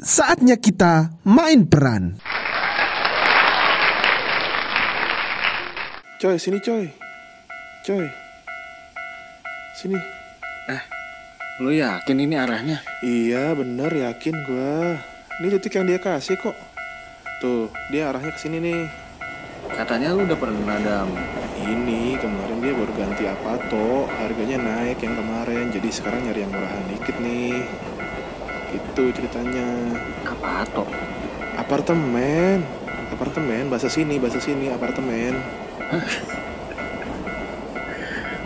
Saatnya kita main peran. Coy, sini coy. Coy. Sini. Lu yakin ini arahnya? Iya, bener yakin gua. Ini titik yang dia kasih kok. Tuh, dia arahnya ke sini nih. Katanya lu udah pernah dam. Ini kemarin dia baru ganti apa toh harganya naik yang kemarin jadi sekarang nyari yang murahan dikit nih itu ceritanya Apa toh? apartemen apartemen bahasa sini bahasa sini apartemen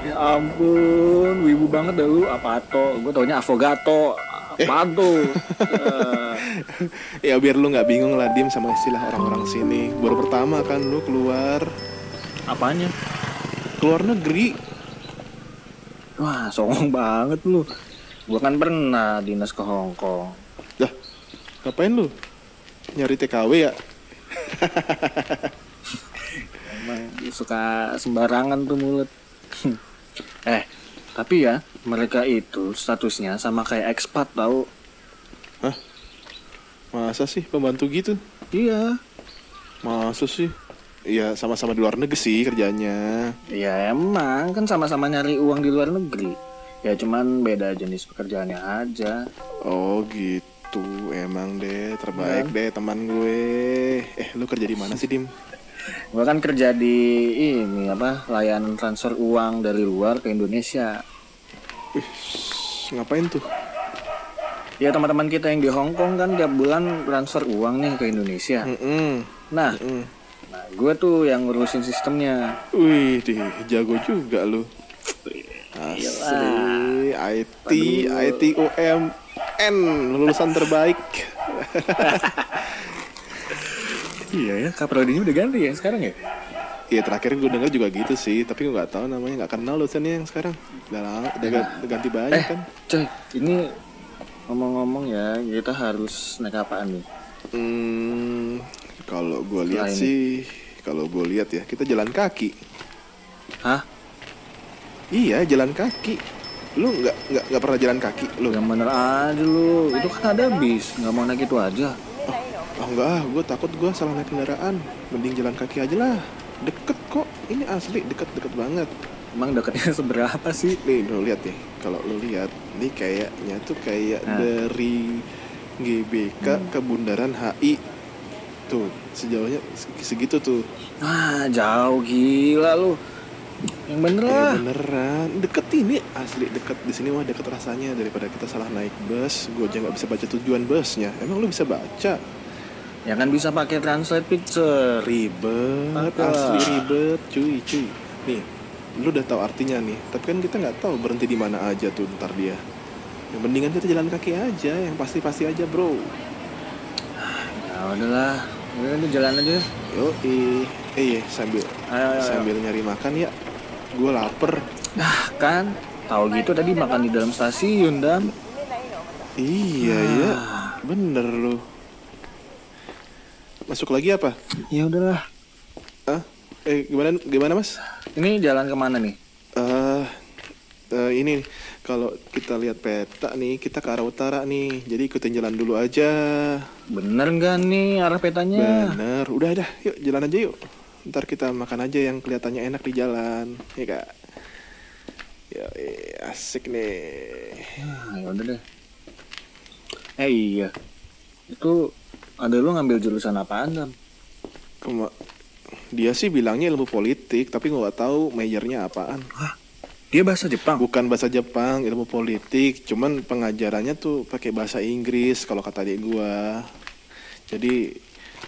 Ya ampun, wibu banget dah lu. Apa toh? Gue taunya avogato. Apa tuh? Eh, ya biar lu nggak bingung lah dim sama istilah orang-orang sini baru pertama kan lu keluar apanya? keluar negeri Wah, songong banget lu. Gua kan pernah dinas ke Hong Kong. dah ngapain lu nyari TKW ya Emang suka sembarangan tuh mulut. eh, tapi ya mereka itu statusnya sama kayak ekspat tau. masa sih pembantu gitu Iya. masa sih Iya sama-sama di luar negeri sih kerjanya Ya emang kan sama-sama nyari uang di luar negeri. Ya cuman beda jenis pekerjaannya aja. Oh gitu, emang deh terbaik deh teman gue. Eh lu kerja di mana sih Dim? Gua kan kerja di ini apa layanan transfer uang dari luar ke Indonesia. Wih, ngapain tuh? Ya teman-teman kita yang di Hong Kong kan tiap bulan transfer uang nih ke Indonesia. Mm-mm. Nah, Mm. nah gue tuh yang ngurusin sistemnya. Wih, dih, jago juga lu. Asli, IT, IT UMN, lulusan terbaik. Iya ya, kaprodinya udah ganti ya sekarang ya? Iya terakhir gue denger juga gitu sih, tapi gue nggak tahu namanya, nggak kenal lulusannya yang sekarang. Udah, udah ga- udah ganti banyak Eh, kan. coy, ini ngomong-ngomong ya, kita harus naik apaan nih? Hmm, kalau gue lihat sih, kalau gue lihat ya, kita jalan kaki. Hah? Iya, jalan kaki. Lu nggak nggak nggak pernah jalan kaki lu? Yang bener aja lu, itu kan ada bis, nggak mau naik itu aja. Oh enggak, ah, gue takut gue salah naik kendaraan. Mending jalan kaki aja lah. Deket kok, ini asli deket-deket banget. Emang deketnya seberapa sih? Nih, lu lihat nih. Kalau lu lihat, ini kayaknya tuh kayak Nah. dari GBK ke Bundaran HI. Tuh, sejauhnya segitu tuh. Ah, jauh gila lu. Yang bener lah. beneran, deket ini asli deket di sini mah deket rasanya daripada kita salah naik bus. Gue aja nggak bisa baca tujuan busnya. Emang lu bisa baca? Ya kan bisa pakai translate picture. Ribet, Apa? asli ribet, cuy, cuy. Nih, lu udah tahu artinya nih. Tapi kan kita nggak tahu berhenti di mana aja tuh ntar dia. Yang mendingan kita jalan kaki aja, yang pasti-pasti aja bro. Ya udahlah, udah jalan aja. Yo, eh, iya sambil Ayo, ayo, ayo. sambil nyari makan ya. Gue lapar. Nah kan, tahu gitu tadi makan di dalam stasiun dan. Iya ya, bener lu. Masuk lagi apa? Ya udahlah. Ah, eh gimana gimana mas? Ini jalan ke mana nih? Eh, eh, ini nih, kalau kita lihat peta nih, kita ke arah utara nih. Jadi ikutin jalan dulu aja. Bener nggak nih arah petanya? Bener, udah dah, yuk jalan aja yuk. Ntar kita makan aja yang kelihatannya enak di jalan, ya kak. Ya, asik nih. Ah, ya udah deh. Eh iya, itu ada lu ngambil jurusan apaan dam? Kema dia sih bilangnya ilmu politik, tapi nggak tahu majornya apaan. Dia bahasa Jepang. Bukan bahasa Jepang, ilmu politik, cuman pengajarannya tuh pakai bahasa Inggris kalau kata adik gua. Jadi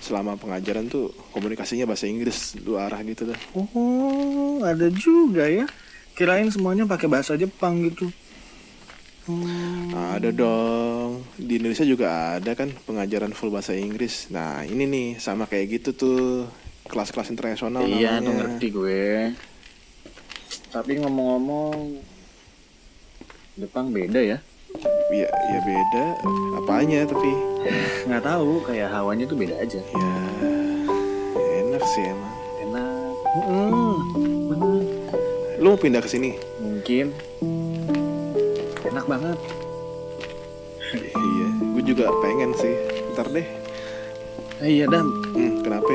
selama pengajaran tuh komunikasinya bahasa Inggris dua arah gitu dah. Oh, ada juga ya. Kirain semuanya pakai bahasa Jepang gitu. Hmm. Ada dong. Di Indonesia juga ada kan pengajaran full bahasa Inggris. Nah, ini nih sama kayak gitu tuh. Kelas-kelas internasional Iya, tuh namanya. ngerti gue. Tapi ngomong-ngomong, Jepang beda ya? Iya, ya beda. Apanya tapi Nggak tahu, kayak hawanya tuh beda aja. ya enak sih emang. Enak. Mm, bener. Lu mau pindah ke sini? Mungkin. Enak banget. iya, gue juga pengen sih. Ntar deh. Eh, iya dam, Hmm, kenapa?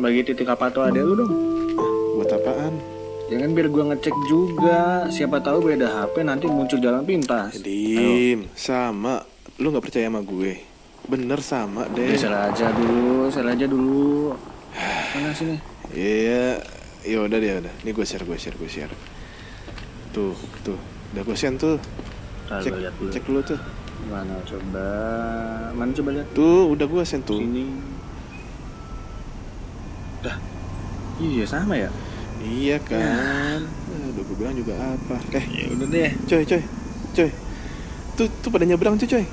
bagi titik apa tuh ada lu dong. Buat apaan? Jangan biar gua ngecek juga. Siapa tahu beda HP nanti muncul jalan pintas. Dim, sama. Lu nggak percaya sama gue? Bener sama Ya, deh. salah aja dulu, salah aja dulu. Mana sini? Iya, ya udah deh udah. Ini gue share, gue share, gue share. Tuh, tuh. Udah gue send tuh. Nah, Cek, lihat dulu. cek dulu tuh. Mana coba? Mana coba lihat? Tuh, udah gue send tuh. Sini. Dah. Iya sama ya. Iya kan. Eh, Udah gue bilang juga apa. Eh, Ya udah deh. coy, coy, coy. Tuh, tuh pada nyebrang tuh, coy.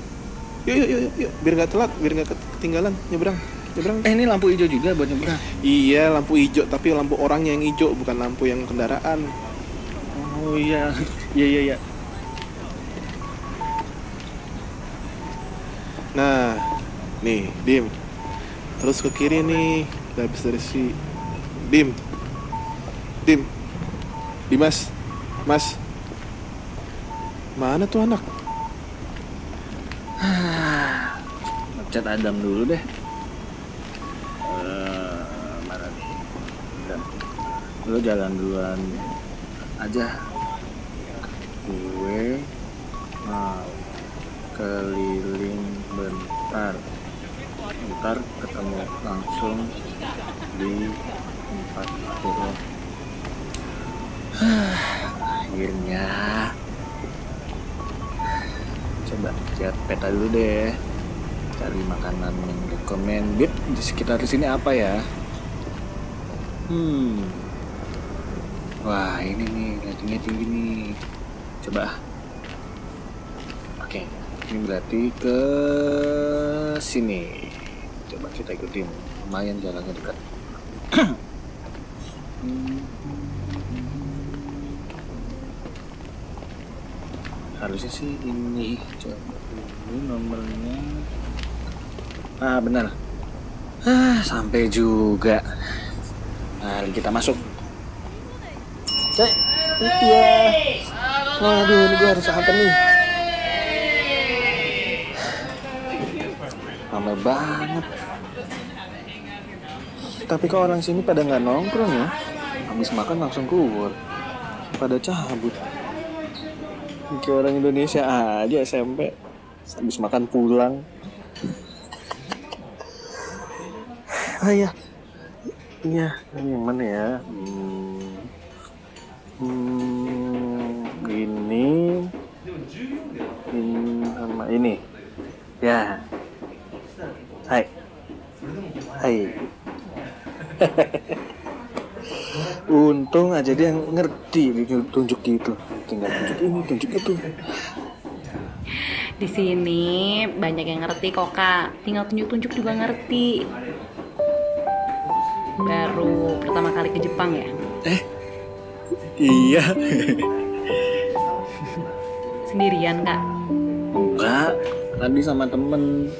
Yuk, yuk, yuk, yuk. Biar gak telat, biar gak ketinggalan. Nyebrang, nyebrang. Eh ini lampu hijau juga buat nyebrang. Iya, lampu hijau, tapi lampu orangnya yang hijau, bukan lampu yang kendaraan. Oh iya, iya iya iya. Nah, nih, Dim. Terus ke kiri nih, habis dari si Dim. Dim. Dimas. Mas. Mana tuh anak? Ngecat Adam dulu deh. Eh. Lu jalan duluan aja. Gue mau keliling bentar. Ntar ketemu langsung di tempat turun. Akhirnya coba lihat peta dulu deh. Cari makanan yang recommended. Di sekitar sini apa ya? Hmm. Wah ini nih ratingnya tinggi nih. Coba. Oke ini berarti ke sini. Coba kita ikutin. Lumayan jalannya dekat harusnya sih ini coba. Ini nomornya. Ah benar. Ah sampai juga. Mari kita masuk. Cek. Itu ya waduh ini gue harus apa nih? Ramai banget. Tapi kok orang sini pada nggak nongkrong ya? Habis makan langsung keluar. Pada cabut Kayak orang Indonesia aja SMP habis makan pulang. Ah iya, iya ini yang mana ya? Hmm, hmm, ini, ini sama ini. Ya, hai, hai. Untung aja dia ngerti tunjuk gitu. Tinggal tunjuk ini, tunjuk itu. Di sini banyak yang ngerti kok kak, tinggal tunjuk-tunjuk juga ngerti. Baru pertama kali ke Jepang ya? Eh, iya. Sendirian kak? Enggak, tadi sama temen.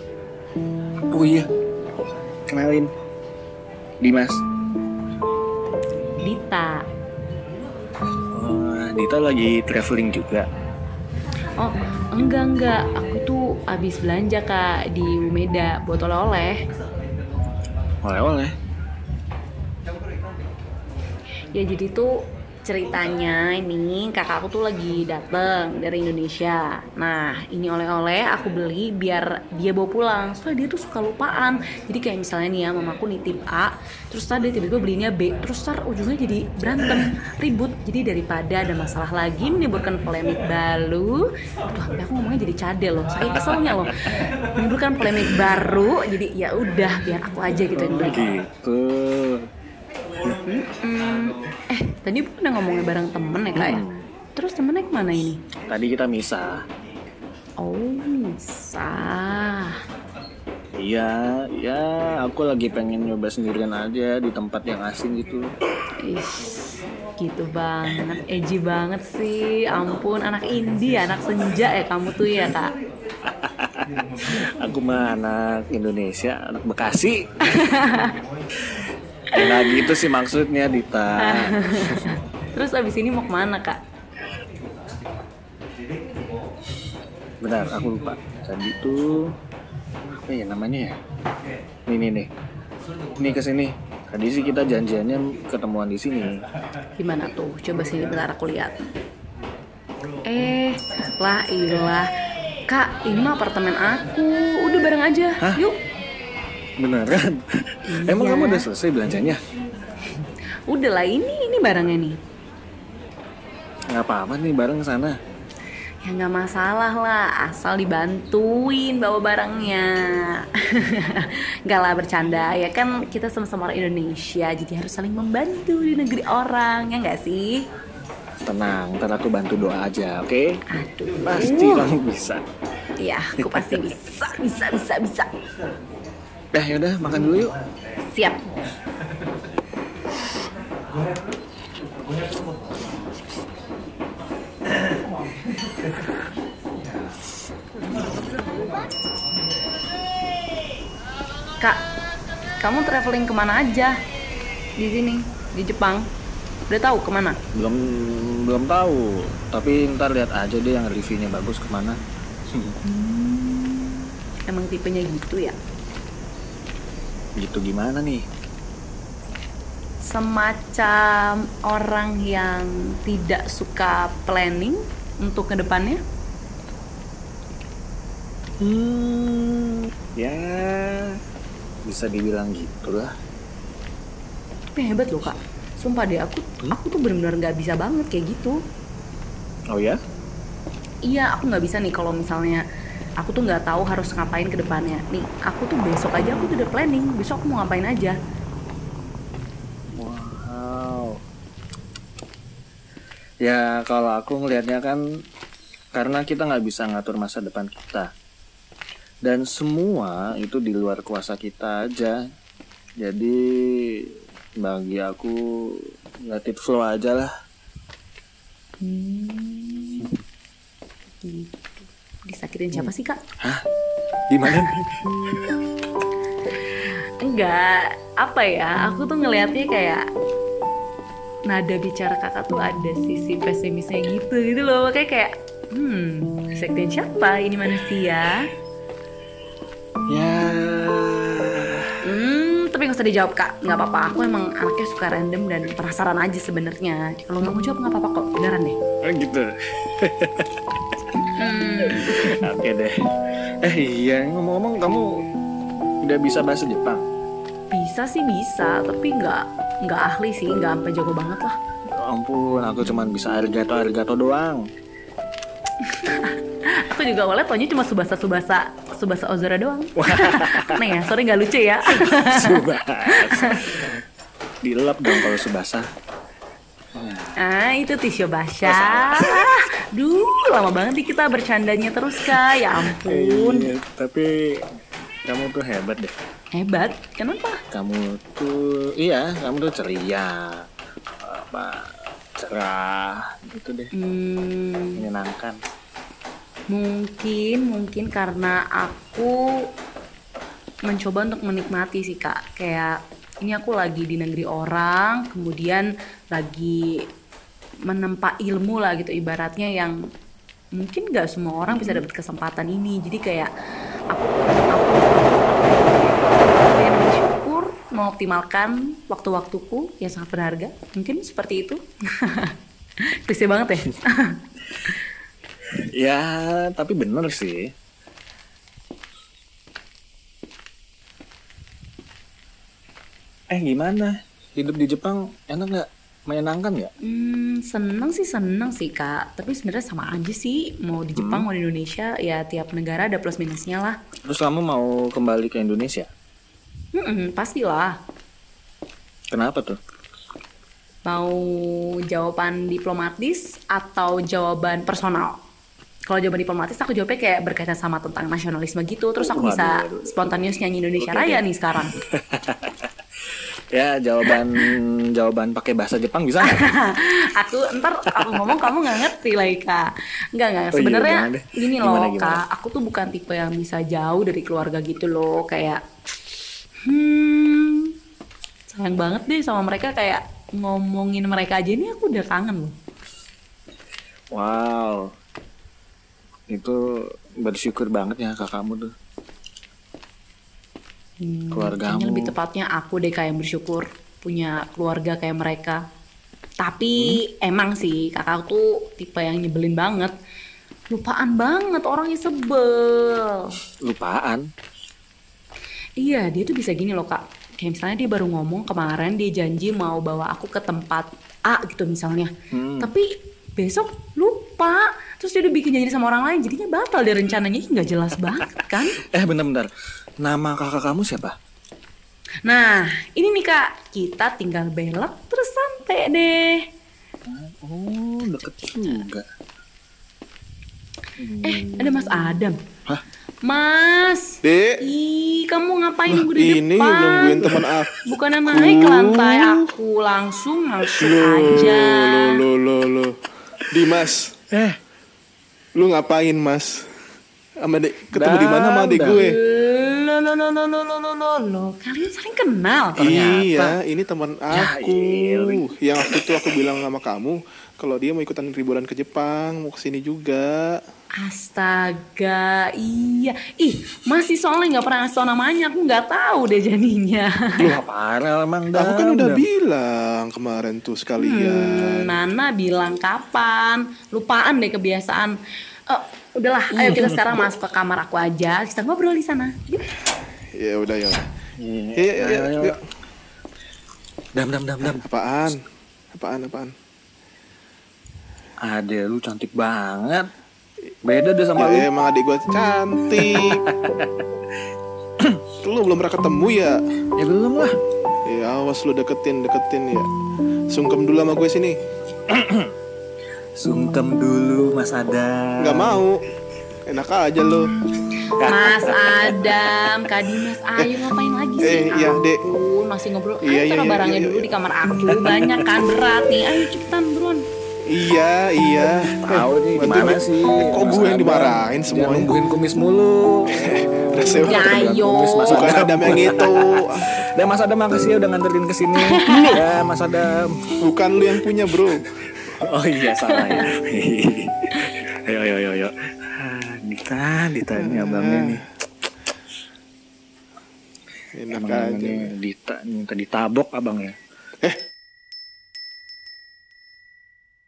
Oh iya, kenalin. Dimas. Dita. Dita lagi traveling juga. Oh enggak enggak, aku tuh abis belanja kak di Umeda buat oleh-oleh. Oleh-oleh. Ya jadi tuh ceritanya ini kakakku tuh lagi dateng dari Indonesia. Nah ini oleh-oleh aku beli biar dia bawa pulang. Soalnya dia tuh suka lupaan. Jadi kayak misalnya nih ya mamaku nitip A, terus tadi tiba-tiba belinya B, terus tar ujungnya jadi berantem, ribut. Jadi daripada ada masalah lagi menimbulkan polemik baru, tuh aku ngomongnya jadi cadel loh. Saya keselnya loh. Menimbulkan polemik baru, jadi ya udah biar aku aja gitu yang beli. Gitu. Hmm, eh tadi bukan ngomongnya bareng temen ya kak ya? Terus temennya ke mana ini? Tadi kita misah. Oh bisa. Iya, ya aku lagi pengen nyoba sendirian aja di tempat yang asing gitu. Ih, gitu banget, edgy banget sih. Ampun, anak indie, anak senja ya kamu tuh ya kak. Aku mah anak Indonesia, anak Bekasi. Nggak gitu sih maksudnya Dita. Terus abis ini mau ke mana kak? Benar, aku lupa. tadi tuh apa ya namanya ya nih nih nih nih ke sini tadi sih kita janjiannya ketemuan di sini Gimana tuh? Coba sini bentar aku lihat. Eh, lah ilah. Kak, ini mah apartemen aku. Udah bareng aja. Hah? Yuk. Beneran emang Iya. kamu udah selesai belanjanya Udah lah ini ini barangnya nih. nggak apa-apa nih bareng sana Ya nggak masalah lah, asal dibantuin bawa barangnya. Nggak lah bercanda, ya kan kita sama-sama orang Indonesia, jadi harus saling membantu di negeri orang, ya nggak sih? tenang ntar aku bantu doa aja oke Aduh, pasti kamu bisa Iya, aku pasti bisa, bisa, bisa, bisa. Eh yaudah makan dulu yuk Siap. Kak, kamu traveling ke mana aja di sini di Jepang? Udah tahu ke mana? belum belum tahu tapi ntar lihat aja deh yang reviewnya bagus ke mana Emang tipenya gitu ya? Gitu gimana nih Semacam orang yang tidak suka planning untuk ke depannya? hmm ya bisa dibilang gitu lah Tapi hebat loh kak. Sumpah deh aku, aku tuh benar-benar nggak bisa banget kayak gitu. oh ya Iya, aku nggak bisa nih kalau misalnya aku tuh nggak tahu harus ngapain ke depannya. Nih, aku tuh besok aja aku tuh udah planning. Besok aku mau ngapain aja. wow ya kalau aku ngelihatnya kan karena kita nggak bisa ngatur masa depan kita dan semua itu di luar kuasa kita aja jadi bagi aku let it flow aja lah Gitu. Disakitin siapa sih kak? gimana Enggak, apa ya? Aku tuh ngelihatnya kayak nada bicara kakak tuh ada sisi pesimisnya gitu gitu loh. Makanya kayak, hmm, disakitin siapa? Ini manusia? ya Hmm, tapi nggak usah dijawab kak, nggak apa-apa. Aku emang anaknya suka random dan penasaran aja sebenarnya. Kalau nggak mau jawab nggak apa-apa kok, beneran deh. Oh gitu. Hmm, Oke deh. Eh iya ngomong-ngomong kamu udah bisa bahasa Jepang? bisa sih bisa, tapi nggak nggak ahli sih, nggak sampai jago banget lah. Ya ampun, aku cuman bisa arigato arigato doang. Aku juga awalnya taunya cuma subasa subasa subasa ozora doang. Aneh ya, sorry nggak lucu ya. Subasa. Dilap dong kalau subasa. Ah itu tisu basah. Duh, lama banget nih kita bercandanya terus kak. Ya ampun, Iya, tapi kamu tuh hebat deh. hebat. Kenapa? Kamu tuh iya, kamu tuh ceria. Apa cerah gitu deh. Hmm, Menyenangkan. Mungkin, mungkin karena aku mencoba untuk menikmati sih kak. Kayak ini aku lagi di negeri orang, kemudian lagi menempa ilmu lah gitu ibaratnya yang mungkin gak semua orang bisa dapat kesempatan ini. Jadi kayak aku aku bersyukur mengoptimalkan waktu-waktuku yang sangat berharga. Mungkin seperti itu. Klise banget ya. Ya, tapi bener sih. Eh gimana? Hidup di Jepang enak nggak? Menyenangkan nggak? Hmm, seneng sih seneng sih kak. Tapi sebenarnya sama aja sih. Mau di Jepang mau di Indonesia, ya tiap negara ada plus minusnya lah. Terus kamu mau kembali ke Indonesia? Hmm, pastilah. Kenapa tuh? Mau jawaban diplomatis atau jawaban personal? Kalau jawaban diplomatis aku jawabnya kayak berkaitan sama tentang nasionalisme gitu. Terus aku Waduh, bisa waduh. spontaneous nyanyi Indonesia Oke, Raya nih sekarang. Ya jawaban jawaban pakai bahasa Jepang bisa nggak? aku ntar aku ngomong kamu nggak ngerti lagi kak nggak nggak Oh iya, sebenarnya gimana deh? gini Gimana, loh gimana? kak aku tuh bukan tipe yang bisa jauh dari keluarga gitu loh kayak hmm sayang banget deh sama mereka kayak ngomongin mereka aja nih aku udah kangen loh Wow, itu bersyukur banget ya kakakmu tuh. Hmm, Keluargamu. lebih tepatnya aku deh kayak bersyukur punya keluarga kayak mereka. Tapi emang sih kakak tuh tipe yang nyebelin banget. Lupaan banget orangnya sebel. Lupaan. Iya, dia tuh bisa gini loh kak. Kayak misalnya dia baru ngomong kemarin dia janji mau bawa aku ke tempat A gitu misalnya. Hmm. Tapi besok lupa. Terus dia udah bikin janji sama orang lain, jadinya batal deh rencananya. Nggak jelas banget kan? Eh bentar-bentar. Nama kakak kamu siapa? Nah, ini nih kak, kita tinggal belok terus sampai deh. Oh, deket juga. Eh, ada Mas Adam. Hah? Mas. Dek. Ih, kamu ngapain nunggu di Ini depan? nungguin teman aku. Bukannya naik ke lantai aku langsung langsung aja. Lo lo lo. Dimas, Eh, lu ngapain mas? Sama dek, ketemu di mana sama adik gue? Lo lo lo lo lo lo lo lo. Kalian saling kenal. Ternyata. Iya, ini teman Ya, aku. yang waktu itu aku bilang sama kamu kalau dia mau ikutan liburan ke Jepang, mau ke sini juga. Astaga, iya. Ih, masih soalnya nggak pernah ngasih tau namanya. Aku nggak tahu deh jadinya. lu parah emang dah. Aku kan udah bilang kemarin tuh sekalian. Nana bilang kapan? Lupaan deh kebiasaan. Eh, udahlah, ayo kita sekarang masuk ke kamar aku aja. Kita ngobrol di sana. Yuk. Ya udah ya. Iya, Iya, iya, iya. ayo. Dam, dam, dam, dam. Apaan? Apaan? Apaan? Ada lu cantik banget. Beda deh sama Ya, lu. emang adik gue cantik. lu belum pernah ketemu ya? Ya belum lah. Ya awas lu deketin, deketin ya. Sungkem dulu sama gue sini. Sungkem dulu Mas Adam. Nggak mau. Enak aja lu. Mas Adam, Kak Dimas, ayo ngapain lagi sih? Eh, iya, Dek. Masih ngobrol. Ayo Iya, iya, taruh iya, barangnya iya, dulu iya. di kamar aku. Banyak kan berat nih. Ayo cepetan buruan. Iya, iya. Tahu nih gimana sih? Eh, Kok gue yang dimarahin semuanya? nungguin kumis mulu. Sewa. Ya, ayo. Mas Bukan Adam. Adam yang itu. Dan Mas Adam makasih ya udah nganterin ke sini. ya Mas Adam. Bukan lu yang punya, bro. Oh iya salah ya. ayo ayo ayo ayo. Ah, Dita, Dita ini abangnya nih. Enak Emang aja. ini Dita minta ditabok abangnya.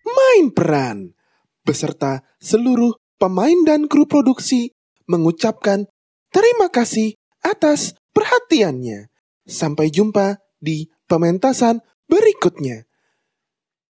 Main peran beserta seluruh pemain dan kru produksi mengucapkan terima kasih atas perhatiannya. Sampai jumpa di pementasan berikutnya.